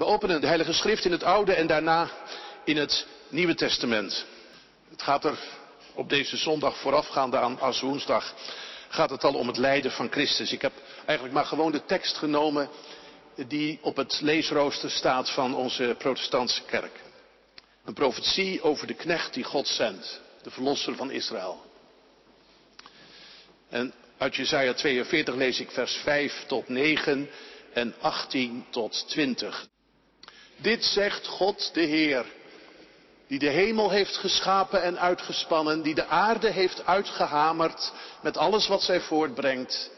We openen de Heilige Schrift in het Oude en daarna in het Nieuwe Testament. Het gaat er op deze zondag voorafgaande aan Aswoensdag gaat het al om het lijden van Christus. Ik heb eigenlijk maar gewoon de tekst genomen die op het leesrooster staat van onze protestantse kerk. Een profetie over de knecht die God zendt, de verlosser van Israël. En uit Jesaja 42 lees ik vers 5 tot 9 en 18 tot 20. Dit zegt God de Heer, die de hemel heeft geschapen en uitgespannen, die de aarde heeft uitgehamerd met alles wat zij voortbrengt,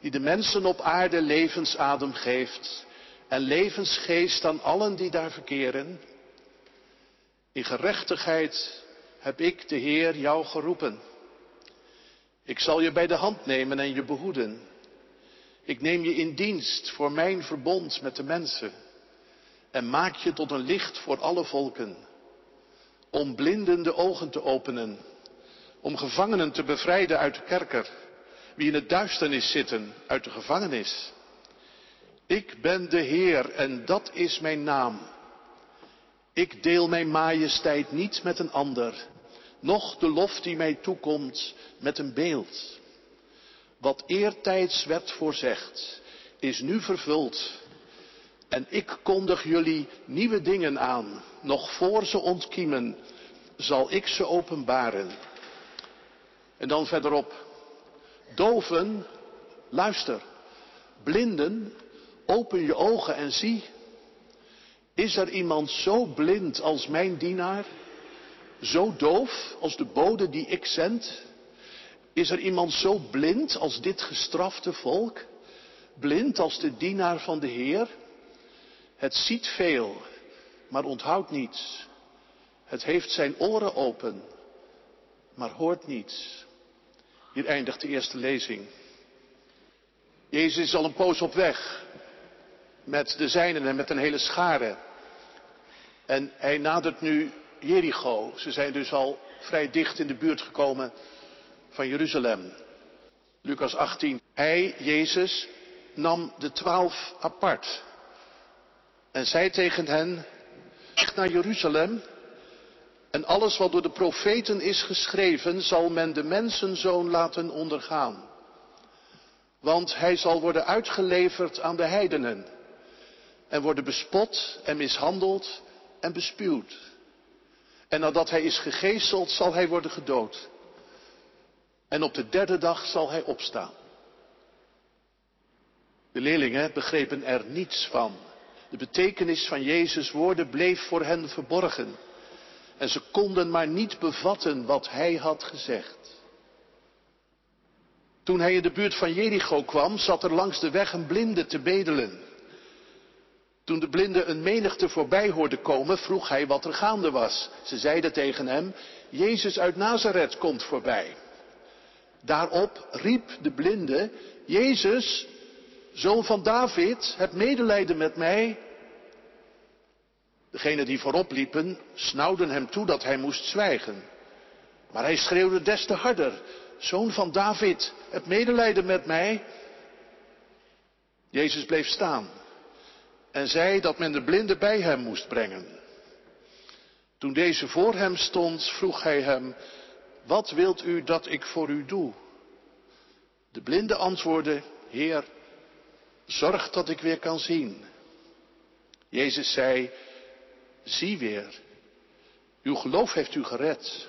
die de mensen op aarde levensadem geeft en levensgeest aan allen die daar verkeren. In gerechtigheid heb ik, de Heer, jou geroepen. Ik zal je bij de hand nemen en je behoeden. Ik neem je in dienst voor mijn verbond met de mensen en maak je tot een licht voor alle volken. Om blinden de ogen te openen, om gevangenen te bevrijden uit de kerker, wie in het duisternis zitten uit de gevangenis. Ik ben de Heer en dat is mijn naam. Ik deel mijn majesteit niet met een ander, noch de lof die mij toekomt met een beeld. Wat eertijds werd voorzegd, is nu vervuld. En ik kondig jullie nieuwe dingen aan. Nog voor ze ontkiemen, zal ik ze openbaren. En dan verderop. Doven, luister. Blinden, open je ogen en zie. Is er iemand zo blind als mijn dienaar? Zo doof als de bode die ik zend? Is er iemand zo blind als dit gestrafte volk? Blind als de dienaar van de Heer? Het ziet veel, maar onthoudt niets. Het heeft zijn oren open, maar hoort niets. Hier eindigt de eerste lezing. Jezus is al een poos op weg met de zijnen en met een hele schare. En hij nadert nu Jericho. Ze zijn dus al vrij dicht in de buurt gekomen van Jeruzalem. Lucas 18. Hij, Jezus, nam de twaalf apart en zei tegen hen, weg naar Jeruzalem en alles wat door de profeten is geschreven zal men de mensenzoon laten ondergaan. Want hij zal worden uitgeleverd aan de heidenen en worden bespot en mishandeld en bespuwd. En nadat hij is gegezeld zal hij worden gedood. En op de derde dag zal hij opstaan. De leerlingen begrepen er niets van. De betekenis van Jezus' woorden bleef voor hen verborgen. En ze konden maar niet bevatten wat hij had gezegd. Toen hij in de buurt van Jericho kwam, zat er langs de weg een blinde te bedelen. Toen de blinde een menigte voorbij hoorde komen, vroeg hij wat er gaande was. Ze zeiden tegen hem, Jezus uit Nazareth komt voorbij. Daarop riep de blinde, Jezus, zoon van David, heb medelijden met mij. Degenen die voorop liepen, snauwden hem toe dat hij moest zwijgen. Maar hij schreeuwde des te harder, zoon van David, heb medelijden met mij. Jezus bleef staan en zei dat men de blinde bij hem moest brengen. Toen deze voor hem stond, vroeg hij hem, wat wilt u dat ik voor u doe? De blinde antwoordde, Heer, zorg dat ik weer kan zien. Jezus zei, zie weer, uw geloof heeft u gered.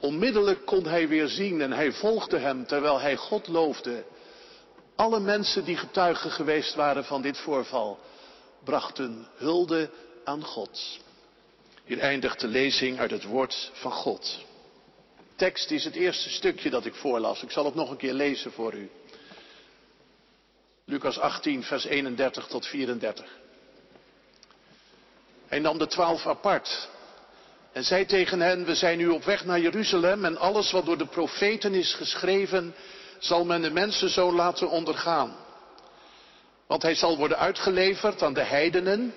Onmiddellijk kon hij weer zien en hij volgde hem terwijl hij God loofde. Alle mensen die getuigen geweest waren van dit voorval, brachten hulde aan God. Hier eindigt de lezing uit het woord van God. Tekst is het eerste stukje dat ik voorlas. Ik zal het nog een keer lezen voor u. Lucas 18, vers 31 tot 34. Hij nam de twaalf apart en zei tegen hen, we zijn nu op weg naar Jeruzalem en alles wat door de profeten is geschreven, zal men de mensen zo laten ondergaan. Want hij zal worden uitgeleverd aan de heidenen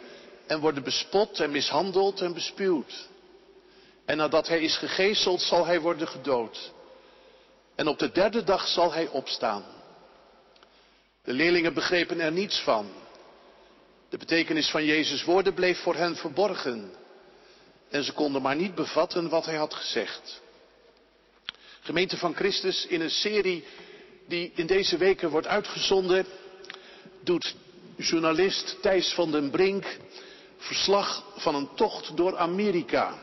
en worden bespot en mishandeld en bespuwd. En nadat hij is gegezeld zal hij worden gedood. En op de derde dag zal hij opstaan. De leerlingen begrepen er niets van. De betekenis van Jezus' woorden bleef voor hen verborgen. En ze konden maar niet bevatten wat hij had gezegd. Gemeente van Christus, in een serie die in deze weken wordt uitgezonden, doet journalist Thijs van den Brink verslag van een tocht door Amerika.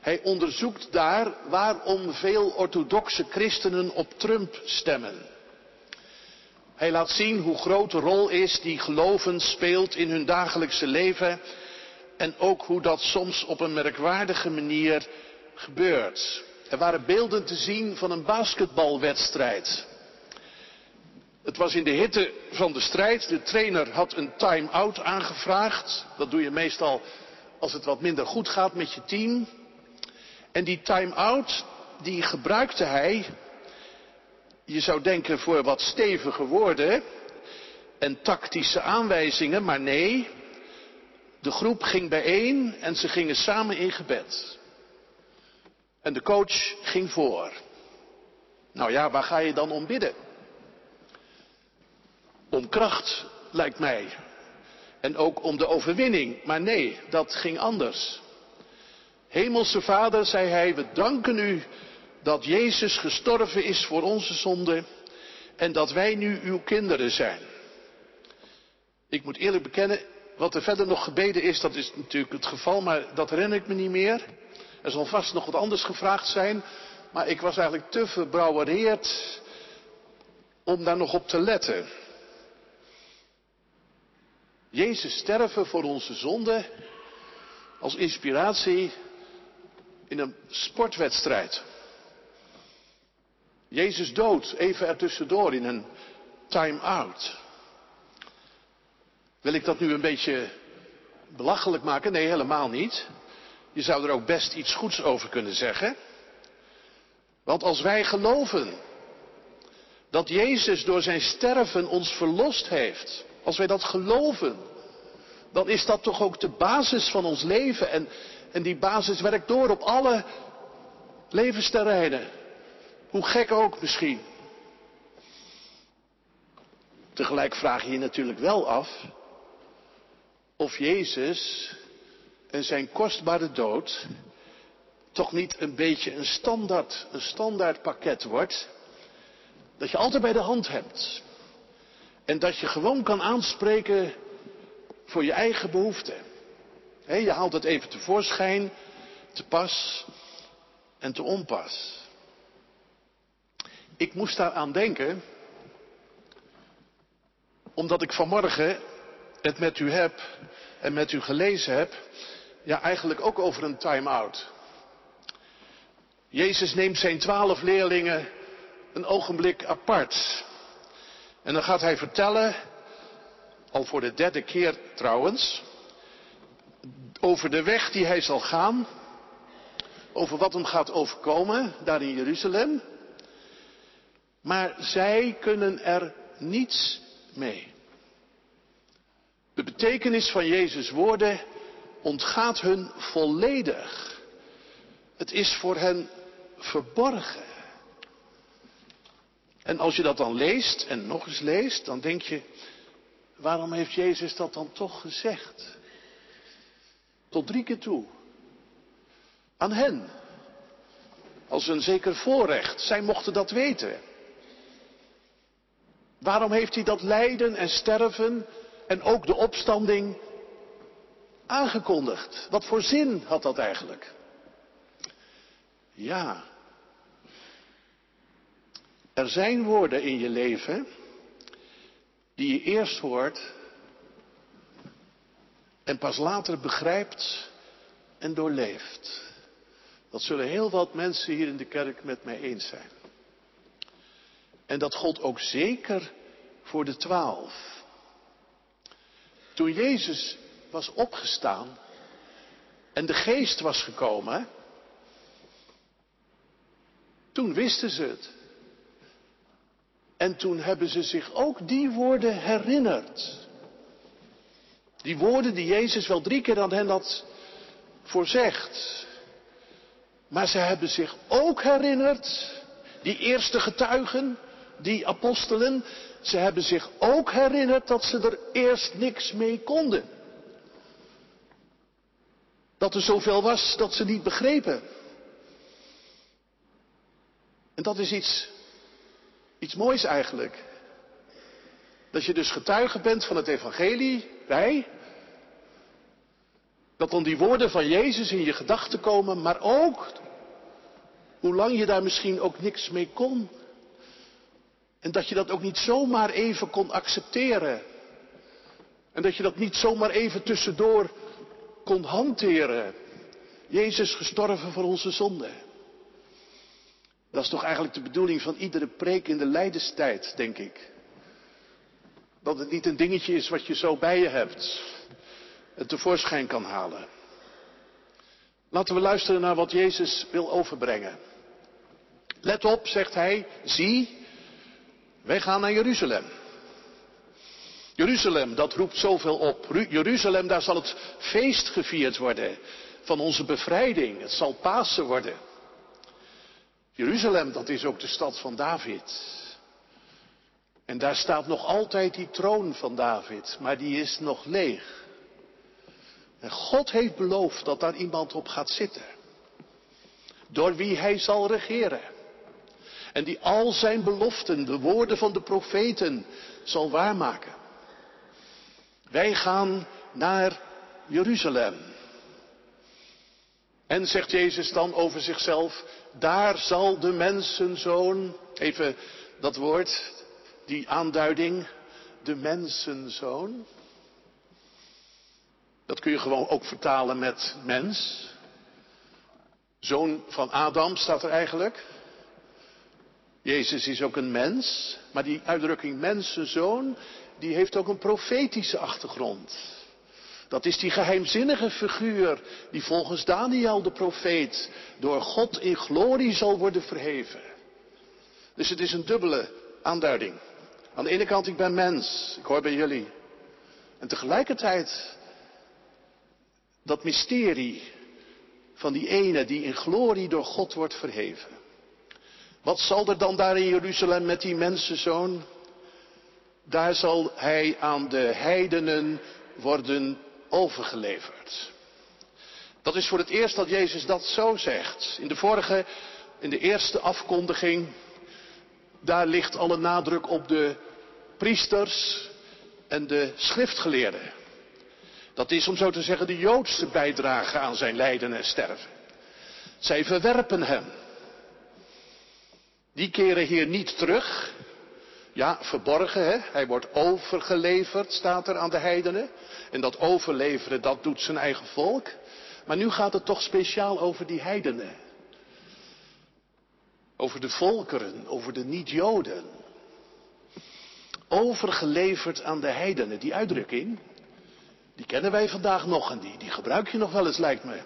Hij onderzoekt daar waarom veel orthodoxe christenen op Trump stemmen. Hij laat zien hoe groot de rol is die geloven speelt in hun dagelijkse leven en ook hoe dat soms op een merkwaardige manier gebeurt. Er waren beelden te zien van een basketbalwedstrijd. Het was in de hitte van de strijd. De trainer had een time-out aangevraagd. Dat doe je meestal als het wat minder goed gaat met je team. En die time-out, die gebruikte hij, je zou denken voor wat stevige woorden en tactische aanwijzingen, maar nee, de groep ging bijeen en ze gingen samen in gebed. En de coach ging voor. Nou ja, waar ga je dan om bidden? Om kracht, lijkt mij. En ook om de overwinning. Maar nee, dat ging anders. Hemelse Vader, zei hij, we danken u dat Jezus gestorven is voor onze zonde en dat wij nu uw kinderen zijn. Ik moet eerlijk bekennen, wat er verder nog gebeden is, dat is natuurlijk het geval, maar dat herinner ik me niet meer. Er zal vast nog wat anders gevraagd zijn, maar ik was eigenlijk te verbrouwereerd om daar nog op te letten. Jezus sterven voor onze zonde als inspiratie in een sportwedstrijd. Jezus dood, even ertussendoor in een time-out. Wil ik dat nu een beetje belachelijk maken? Nee, helemaal niet. Je zou er ook best iets goeds over kunnen zeggen. Want als wij geloven dat Jezus door zijn sterven ons verlost heeft, als wij dat geloven, dan is dat toch ook de basis van ons leven. En, en die basis werkt door op alle levensterreinen. Hoe gek ook misschien. Tegelijk vraag je je natuurlijk wel af of Jezus en zijn kostbare dood toch niet een beetje een standaard, een standaard pakket wordt. Dat je altijd bij de hand hebt. En dat je gewoon kan aanspreken voor je eigen behoeften. je haalt het even tevoorschijn, te pas en te onpas. Ik moest daar aan denken, omdat ik vanmorgen het met u heb en met u gelezen heb, ja eigenlijk ook over een time-out. Jezus neemt zijn twaalf leerlingen een ogenblik apart. En dan gaat hij vertellen, al voor de derde keer trouwens, over de weg die hij zal gaan, over wat hem gaat overkomen daar in Jeruzalem. Maar zij kunnen er niets mee. De betekenis van Jezus' woorden ontgaat hun volledig. Het is voor hen verborgen. En als je dat dan leest en nog eens leest, dan denk je, waarom heeft Jezus dat dan toch gezegd? Tot drie keer toe. Aan hen. Als een zeker voorrecht. Zij mochten dat weten. Waarom heeft hij dat lijden en sterven en ook de opstanding aangekondigd? Wat voor zin had dat eigenlijk? Ja, er zijn woorden in je leven die je eerst hoort en pas later begrijpt en doorleeft. Dat zullen heel wat mensen hier in de kerk met mij eens zijn. En dat gold ook zeker voor de twaalf. Toen Jezus was opgestaan en de geest was gekomen, toen wisten ze het. En toen hebben ze zich ook die woorden herinnerd. Die woorden die Jezus wel drie keer aan hen had voorzegd. Maar ze hebben zich ook herinnerd, die eerste getuigen, die apostelen, ze hebben zich ook herinnerd dat ze er eerst niks mee konden. Dat er zoveel was dat ze niet begrepen. En dat is iets, iets moois eigenlijk. Dat je dus getuige bent van het evangelie, wij. Dat dan die woorden van Jezus in je gedachten komen, maar ook hoe lang je daar misschien ook niks mee kon. En dat je dat ook niet zomaar even kon accepteren. En dat je dat niet zomaar even tussendoor kon hanteren. Jezus gestorven voor onze zonde. Dat is toch eigenlijk de bedoeling van iedere preek in de lijdenstijd, denk ik. Dat het niet een dingetje is wat je zo bij je hebt en tevoorschijn kan halen. Laten we luisteren naar wat Jezus wil overbrengen. Let op, zegt hij, zie, wij gaan naar Jeruzalem. Jeruzalem, dat roept zoveel op. Jeruzalem, daar zal het feest gevierd worden van onze bevrijding. Het zal Pasen worden. Jeruzalem, dat is ook de stad van David. En daar staat nog altijd die troon van David, maar die is nog leeg. En God heeft beloofd dat daar iemand op gaat zitten. Door wie hij zal regeren. En die al zijn beloften, de woorden van de profeten, zal waarmaken. Wij gaan naar Jeruzalem. En zegt Jezus dan over zichzelf, daar zal de mensenzoon, even dat woord, die aanduiding, de mensenzoon. Dat kun je gewoon ook vertalen met mens. Zoon van Adam staat er eigenlijk. Jezus is ook een mens, maar die uitdrukking mensenzoon, die heeft ook een profetische achtergrond. Dat is die geheimzinnige figuur die volgens Daniel de profeet door God in glorie zal worden verheven. Dus het is een dubbele aanduiding. Aan de ene kant, ik ben mens, ik hoor bij jullie. En tegelijkertijd dat mysterie van die ene die in glorie door God wordt verheven. Wat zal er dan daar in Jeruzalem met die mensenzoon? Daar zal hij aan de heidenen worden overgeleverd. Dat is voor het eerst dat Jezus dat zo zegt. In de vorige, in de eerste afkondiging, daar ligt alle nadruk op de priesters en de schriftgeleerden. Dat is om zo te zeggen de Joodse bijdrage aan zijn lijden en sterven. Zij verwerpen hem. Die keren hier niet terug. Ja, verborgen, hè? Hij wordt overgeleverd, staat er aan de heidenen. En dat overleveren, dat doet zijn eigen volk. Maar nu gaat het toch speciaal over die heidenen. Over de volkeren, over de niet-Joden. Overgeleverd aan de heidenen, die uitdrukking, die kennen wij vandaag nog en die, die gebruik je nog wel eens, lijkt me.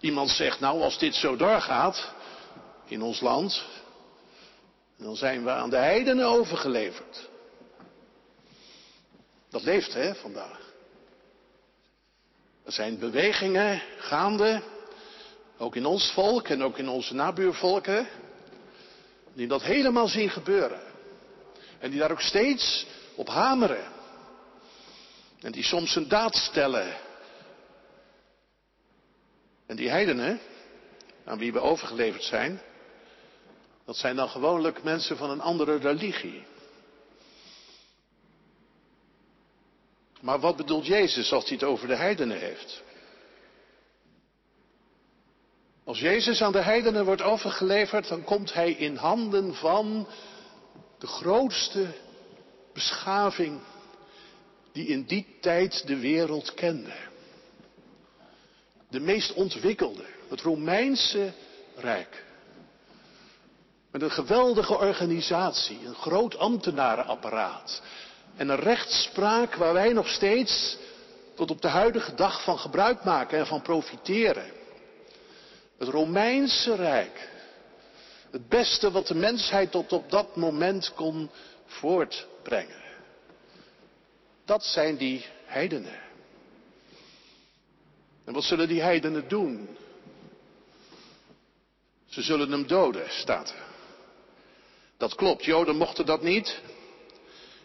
Iemand zegt, nou, als dit zo doorgaat in ons land, dan zijn we aan de heidenen overgeleverd. Dat leeft, hè, vandaag. Er zijn bewegingen gaande, ook in ons volk en ook in onze nabuurvolken, die dat helemaal zien gebeuren. En die daar ook steeds op hameren. En die soms een daad stellen. En die heidenen, aan wie we overgeleverd zijn, dat zijn dan gewoonlijk mensen van een andere religie. Maar wat bedoelt Jezus als hij het over de heidenen heeft? Als Jezus aan de heidenen wordt overgeleverd, dan komt hij in handen van de grootste beschaving die in die tijd de wereld kende. De meest ontwikkelde, het Romeinse Rijk. Met een geweldige organisatie, een groot ambtenarenapparaat. En een rechtspraak waar wij nog steeds tot op de huidige dag van gebruik maken en van profiteren. Het Romeinse Rijk. Het beste wat de mensheid tot op dat moment kon voortbrengen. Dat zijn die heidenen. En wat zullen die heidenen doen? Ze zullen hem doden, staat. Dat klopt, Joden mochten dat niet.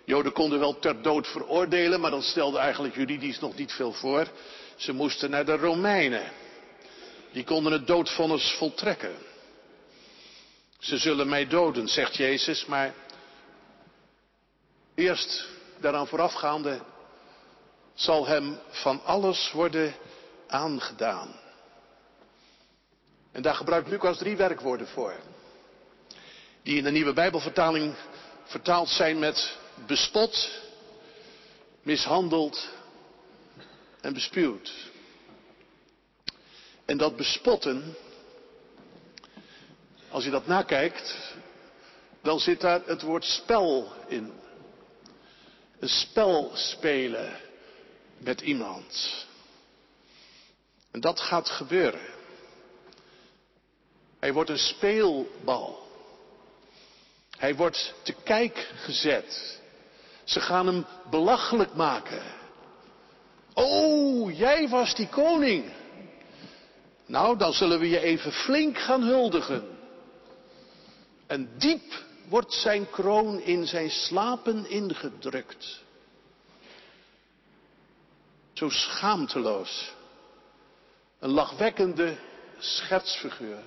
Joden konden wel ter dood veroordelen, maar dat stelde eigenlijk juridisch nog niet veel voor. Ze moesten naar de Romeinen. Die konden het doodvonnis voltrekken. Ze zullen mij doden, zegt Jezus, maar eerst daaraan voorafgaande zal hem van alles worden aangedaan. En daar gebruikt Lucas drie werkwoorden voor. Die in de nieuwe Bijbelvertaling vertaald zijn met bespot, mishandeld en bespuwd. En dat bespotten, als je dat nakijkt, dan zit daar het woord spel in. Een spel spelen met iemand. En dat gaat gebeuren. Hij wordt een speelbal. Hij wordt te kijk gezet. Ze gaan hem belachelijk maken. Oh, jij was die koning. Nou, dan zullen we je even flink gaan huldigen. En diep wordt zijn kroon in zijn slapen ingedrukt. Zo schaamteloos. Een lachwekkende schertsfiguur.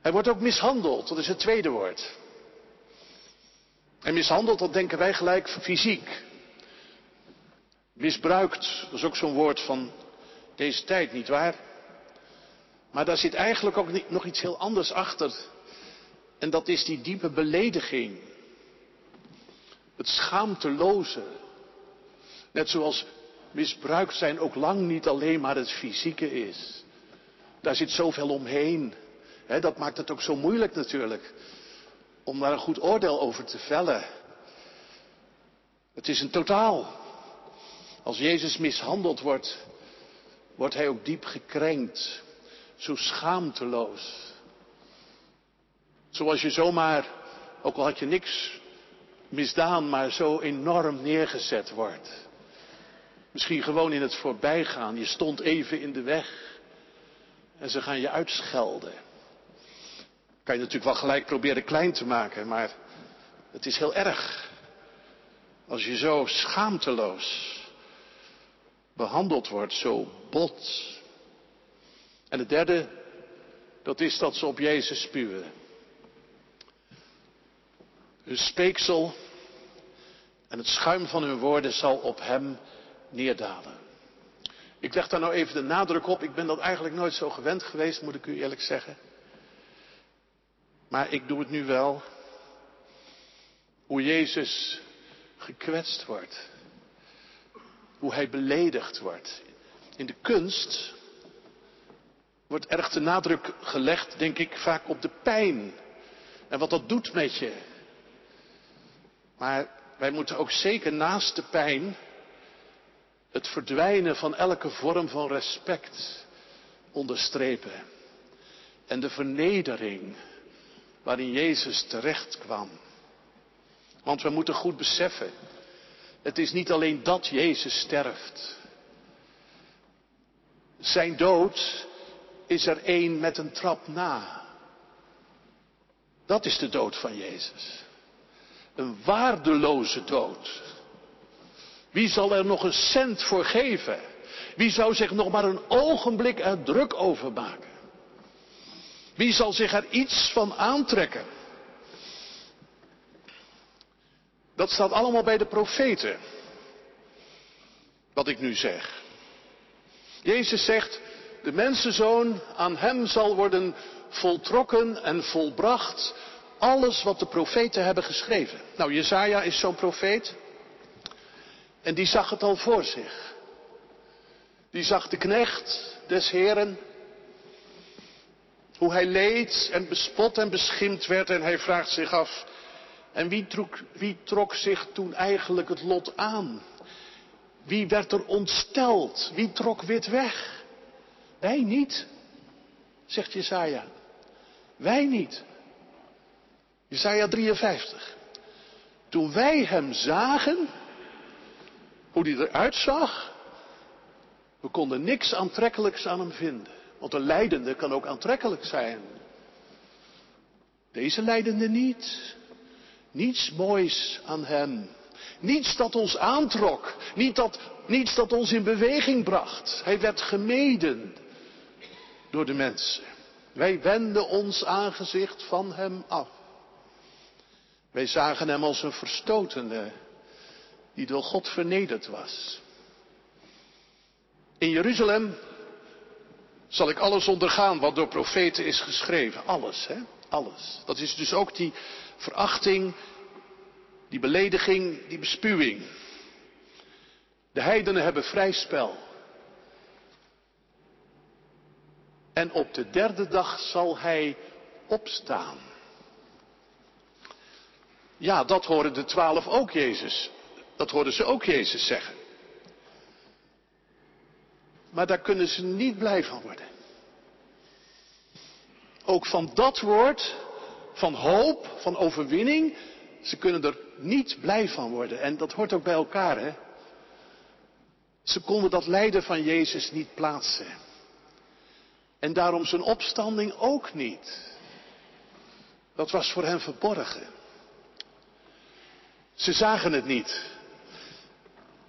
Hij wordt ook mishandeld, dat is het tweede woord. En mishandeld, dat denken wij gelijk fysiek. Misbruikt, dat is ook zo'n woord van deze tijd, niet waar? Maar daar zit eigenlijk ook nog iets heel anders achter. En dat is die diepe belediging. Het schaamteloze. Net zoals misbruikt zijn ook lang niet alleen maar het fysieke is. Daar zit zoveel omheen. Dat maakt het ook zo moeilijk natuurlijk. Om daar een goed oordeel over te vellen. Het is een totaal. Als Jezus mishandeld wordt, wordt hij ook diep gekrenkt. Zo schaamteloos. Zoals je zomaar, ook al had je niks misdaan, maar zo enorm neergezet wordt. Misschien gewoon in het voorbijgaan. Je stond even in de weg. En ze gaan je uitschelden. Kan je natuurlijk wel gelijk proberen klein te maken, maar het is heel erg. Als je zo schaamteloos behandeld wordt, zo bot. En het derde, dat is dat ze op Jezus spuwen. Hun speeksel en het schuim van hun woorden zal op hem neerdalen. Ik leg daar nou even de nadruk op. Ik ben dat eigenlijk nooit zo gewend geweest, moet ik u eerlijk zeggen. Maar ik doe het nu wel. Hoe Jezus gekwetst wordt. Hoe hij beledigd wordt. In de kunst wordt erg de nadruk gelegd, denk ik, vaak op de pijn. En wat dat doet met je. Maar wij moeten ook zeker naast de pijn het verdwijnen van elke vorm van respect onderstrepen. En de vernedering waarin Jezus terecht kwam. Want we moeten goed beseffen, het is niet alleen dat Jezus sterft. Zijn dood is er één met een trap na. Dat is de dood van Jezus. Een waardeloze dood. Wie zal er nog een cent voor geven? Wie zou zich nog maar een ogenblik er druk over maken? Wie zal zich er iets van aantrekken? Dat staat allemaal bij de profeten. Wat ik nu zeg. Jezus zegt, de mensenzoon aan hem zal worden voltrokken en volbracht alles wat de profeten hebben geschreven. Nou, Jezaja is zo'n profeet. En die zag het al voor zich. Die zag de knecht des Heren. Hoe hij leed en bespot en beschimd werd. En hij vraagt zich af. En wie trok, wie trok zich toen eigenlijk het lot aan? Wie werd er ontsteld? Wie trok wit weg? Wij niet, zegt Jesaja. Wij niet. Jesaja 53. Toen wij hem zagen, hoe die eruit zag, we konden niks aantrekkelijks aan hem vinden. Want een leidende kan ook aantrekkelijk zijn. Deze leidende niet. Niets moois aan hem. Niets dat ons aantrok. Niet dat, niets dat ons in beweging bracht. Hij werd gemeden door de mensen. Wij wenden ons aangezicht van hem af. Wij zagen hem als een verstotene die door God vernederd was. In Jeruzalem zal ik alles ondergaan wat door profeten is geschreven. Alles, hè? Alles. Dat is dus ook die verachting, die belediging, die bespuwing. De heidenen hebben vrij spel. En op de derde dag zal hij opstaan. Ja, dat horen de twaalf ook Jezus. Dat hoorden ze ook Jezus zeggen. Maar daar kunnen ze niet blij van worden. Ook van dat woord, van hoop, van overwinning, ze kunnen er niet blij van worden. En dat hoort ook bij elkaar, hè. Ze konden dat lijden van Jezus niet plaatsen. En daarom zijn opstanding ook niet. Dat was voor hen verborgen. Ze zagen het niet.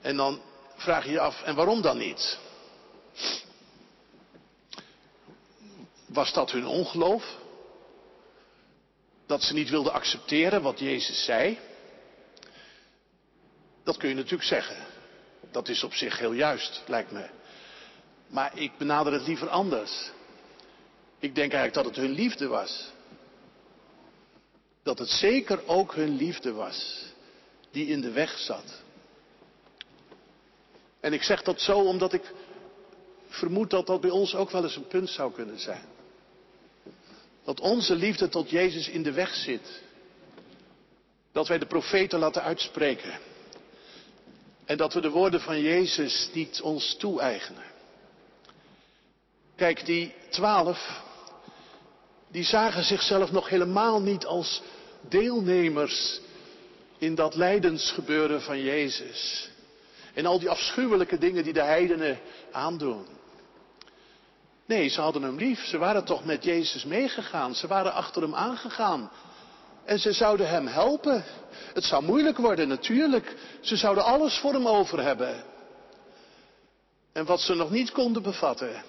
En dan vraag je je af, en waarom dan niet? Was dat hun ongeloof? Dat ze niet wilden accepteren wat Jezus zei? Dat kun je natuurlijk zeggen. Dat is op zich heel juist, lijkt me. Maar ik benader het liever anders. Ik denk eigenlijk dat het hun liefde was. Dat het zeker ook hun liefde was die in de weg zat. En ik zeg dat zo omdat ik vermoed dat dat bij ons ook wel eens een punt zou kunnen zijn. Dat onze liefde tot Jezus in de weg zit. Dat wij de profeten laten uitspreken. En dat we de woorden van Jezus niet ons toe-eigenen. Kijk, die twaalf, die zagen zichzelf nog helemaal niet als deelnemers in dat lijdensgebeuren van Jezus. En al die afschuwelijke dingen die de heidenen aandoen. Nee, ze hadden hem lief. Ze waren toch met Jezus meegegaan. Ze waren achter hem aangegaan. En ze zouden hem helpen. Het zou moeilijk worden, natuurlijk. Ze zouden alles voor hem over hebben. En wat ze nog niet konden bevatten,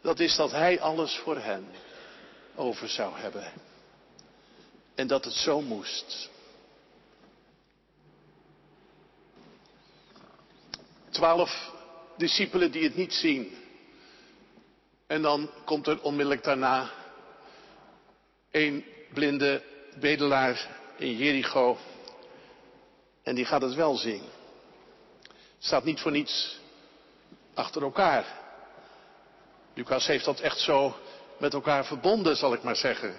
dat is dat hij alles voor hen over zou hebben. En dat het zo moest. Twaalf discipelen die het niet zien. En dan komt er onmiddellijk daarna een blinde bedelaar in Jericho. En die gaat het wel zien. Staat niet voor niets achter elkaar. Lucas heeft dat echt zo met elkaar verbonden, zal ik maar zeggen.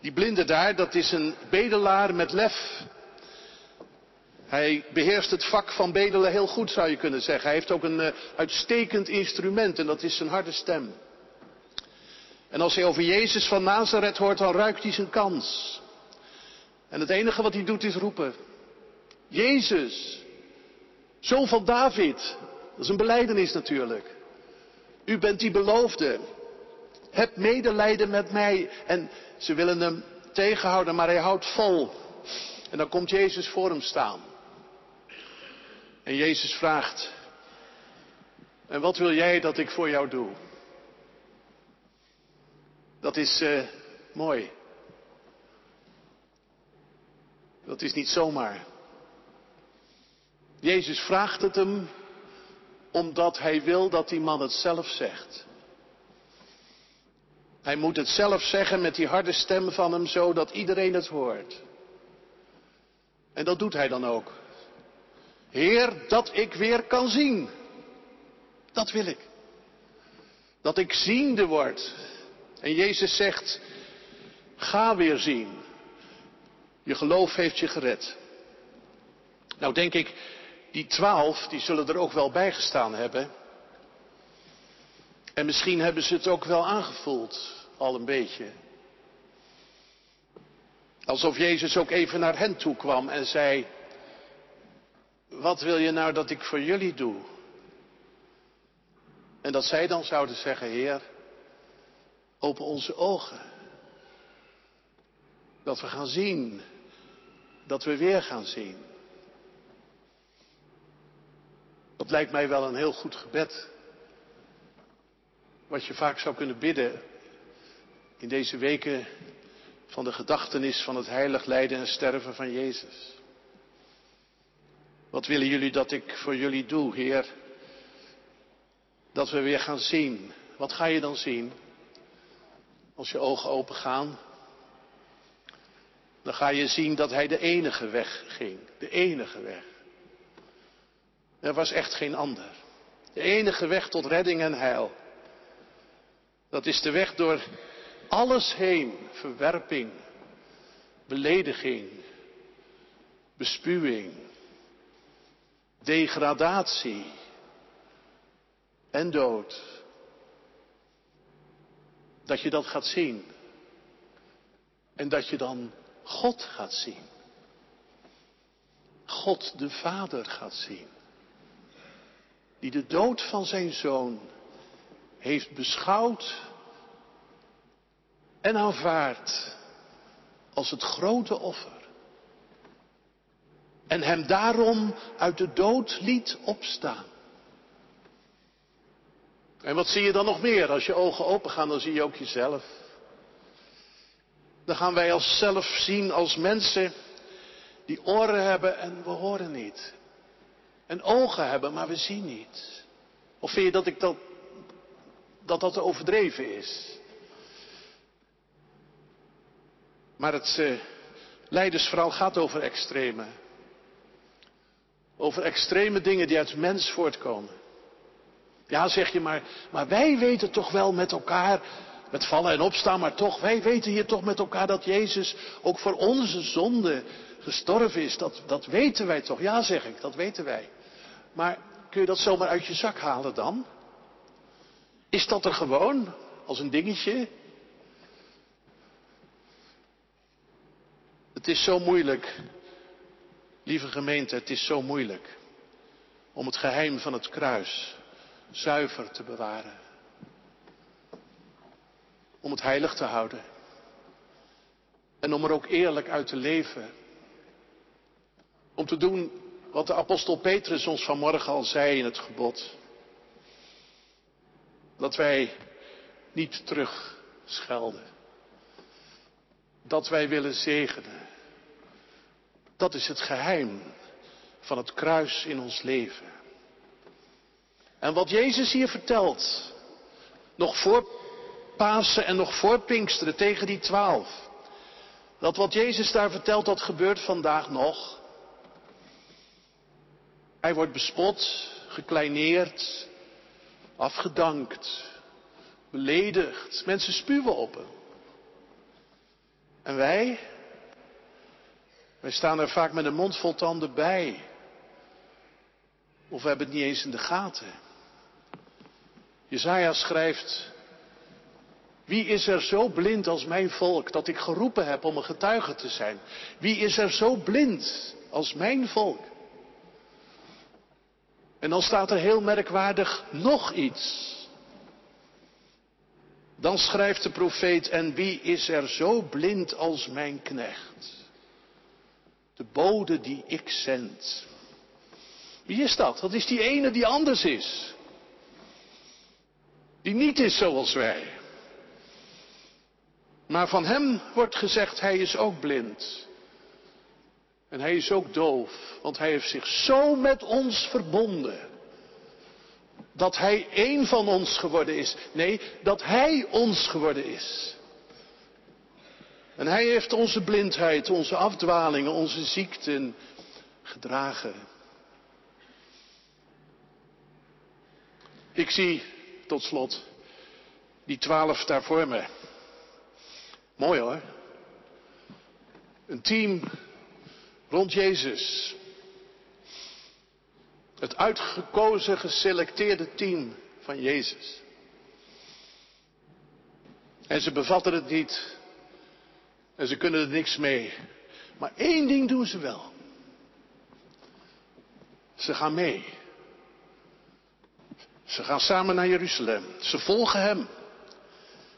Die blinde daar, dat is een bedelaar met lef. Hij beheerst het vak van bedelen heel goed, zou je kunnen zeggen. Hij heeft ook een uh, uitstekend instrument en dat is zijn harde stem. En als hij over Jezus van Nazareth hoort, dan ruikt hij zijn kans. En het enige wat hij doet is roepen. Jezus, zoon van David. Dat is een beleidenis natuurlijk. U bent die beloofde. Heb medelijden met mij. En ze willen hem tegenhouden, maar hij houdt vol. En dan komt Jezus voor hem staan. En Jezus vraagt, en wat wil jij dat ik voor jou doe? Dat is uh, mooi. Dat is niet zomaar. Jezus vraagt het hem omdat hij wil dat die man het zelf zegt. Hij moet het zelf zeggen met die harde stem van hem, zodat iedereen het hoort. En dat doet hij dan ook. Heer, dat ik weer kan zien. Dat wil ik. Dat ik ziende word. En Jezus zegt, ga weer zien. Je geloof heeft je gered. Nou denk ik, die twaalf, die zullen er ook wel bij gestaan hebben. En misschien hebben ze het ook wel aangevoeld, al een beetje. Alsof Jezus ook even naar hen toe kwam en zei, wat wil je nou dat ik voor jullie doe? En dat zij dan zouden zeggen, Heer, open onze ogen. Dat we gaan zien. Dat we weer gaan zien. Dat lijkt mij wel een heel goed gebed. Wat je vaak zou kunnen bidden in deze weken van de gedachtenis van het heilig lijden en sterven van Jezus. Wat willen jullie dat ik voor jullie doe, Heer? Dat we weer gaan zien. Wat ga je dan zien? Als je ogen open gaan, dan ga je zien dat Hij de enige weg ging. De enige weg. Er was echt geen ander. De enige weg tot redding en heil. Dat is de weg door alles heen. Verwerping, belediging, bespuwing, degradatie en dood. Dat je dat gaat zien. En dat je dan God gaat zien. God de Vader gaat zien. Die de dood van zijn zoon heeft beschouwd en aanvaard als het grote offer. En hem daarom uit de dood liet opstaan. En wat zie je dan nog meer? Als je ogen open gaan, dan zie je ook jezelf. Dan gaan wij als zelf zien als mensen die oren hebben en we horen niet. En ogen hebben, maar we zien niet. Of vind je dat ik dat, dat, dat overdreven is? Maar het uh, leidersverhaal gaat over extreme. Over extreme dingen die uit mens voortkomen. Ja, zeg je maar, maar wij weten toch wel met elkaar, met vallen en opstaan, maar toch, wij weten hier toch met elkaar dat Jezus ook voor onze zonde gestorven is. Dat, dat weten wij toch? Ja, zeg ik, dat weten wij. Maar kun je dat zomaar uit je zak halen dan? Is dat er gewoon, als een dingetje? Het is zo moeilijk, lieve gemeente, het is zo moeilijk om het geheim van het kruis zuiver te bewaren. Om het heilig te houden. En om er ook eerlijk uit te leven. Om te doen wat de apostel Petrus ons vanmorgen al zei in het gebod. Dat wij niet terug schelden. Dat wij willen zegenen. Dat is het geheim van het kruis in ons leven. En wat Jezus hier vertelt, nog voor Pasen en nog voor Pinksteren tegen die twaalf. Dat wat Jezus daar vertelt, dat gebeurt vandaag nog. Hij wordt bespot, gekleineerd, afgedankt, beledigd. Mensen spuwen op hem. En wij? Wij staan er vaak met een mond vol tanden bij. Of we hebben het niet eens in de gaten. Jezaja schrijft, wie is er zo blind als mijn volk dat ik geroepen heb om een getuige te zijn? Wie is er zo blind als mijn volk? En dan staat er heel merkwaardig nog iets. Dan schrijft de profeet, en wie is er zo blind als mijn knecht? De bode die ik zend. Wie is dat? Dat is die ene die anders is. Die niet is zoals wij. Maar van hem wordt gezegd, hij is ook blind. En hij is ook doof, want hij heeft zich zo met ons verbonden. Dat hij één van ons geworden is. Nee, dat hij ons geworden is. En hij heeft onze blindheid, onze afdwalingen, onze ziekten gedragen. Ik zie tot slot die twaalf daar voor me. Mooi hoor. Een team rond Jezus. Het uitgekozen, geselecteerde team van Jezus. En ze bevatten het niet. En ze kunnen er niks mee. Maar één ding doen ze wel. Ze gaan mee. Ze gaan samen naar Jeruzalem. Ze volgen hem.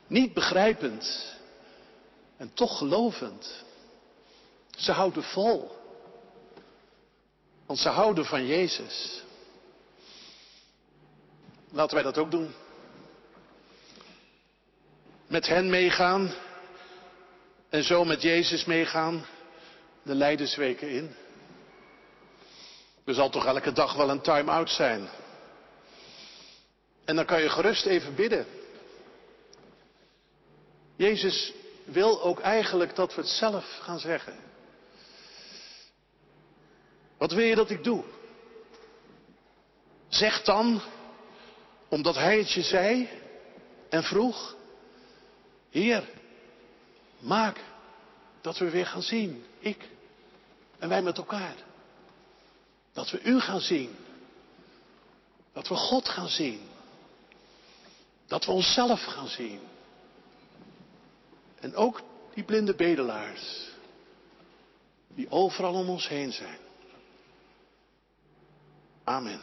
Niet begrijpend. En toch gelovend. Ze houden vol. Want ze houden van Jezus. Laten wij dat ook doen. Met hen meegaan en zo met Jezus meegaan de Leidersweken in. Er zal toch elke dag wel een time-out zijn. En dan kan je gerust even bidden. Jezus wil ook eigenlijk dat we het zelf gaan zeggen. Wat wil je dat ik doe? Zeg dan, omdat hij het je zei en vroeg, Heer, maak dat we weer gaan zien, ik en wij met elkaar. Dat we u gaan zien. Dat we God gaan zien. Dat we onszelf gaan zien. En ook die blinde bedelaars. Die overal om ons heen zijn. Amen.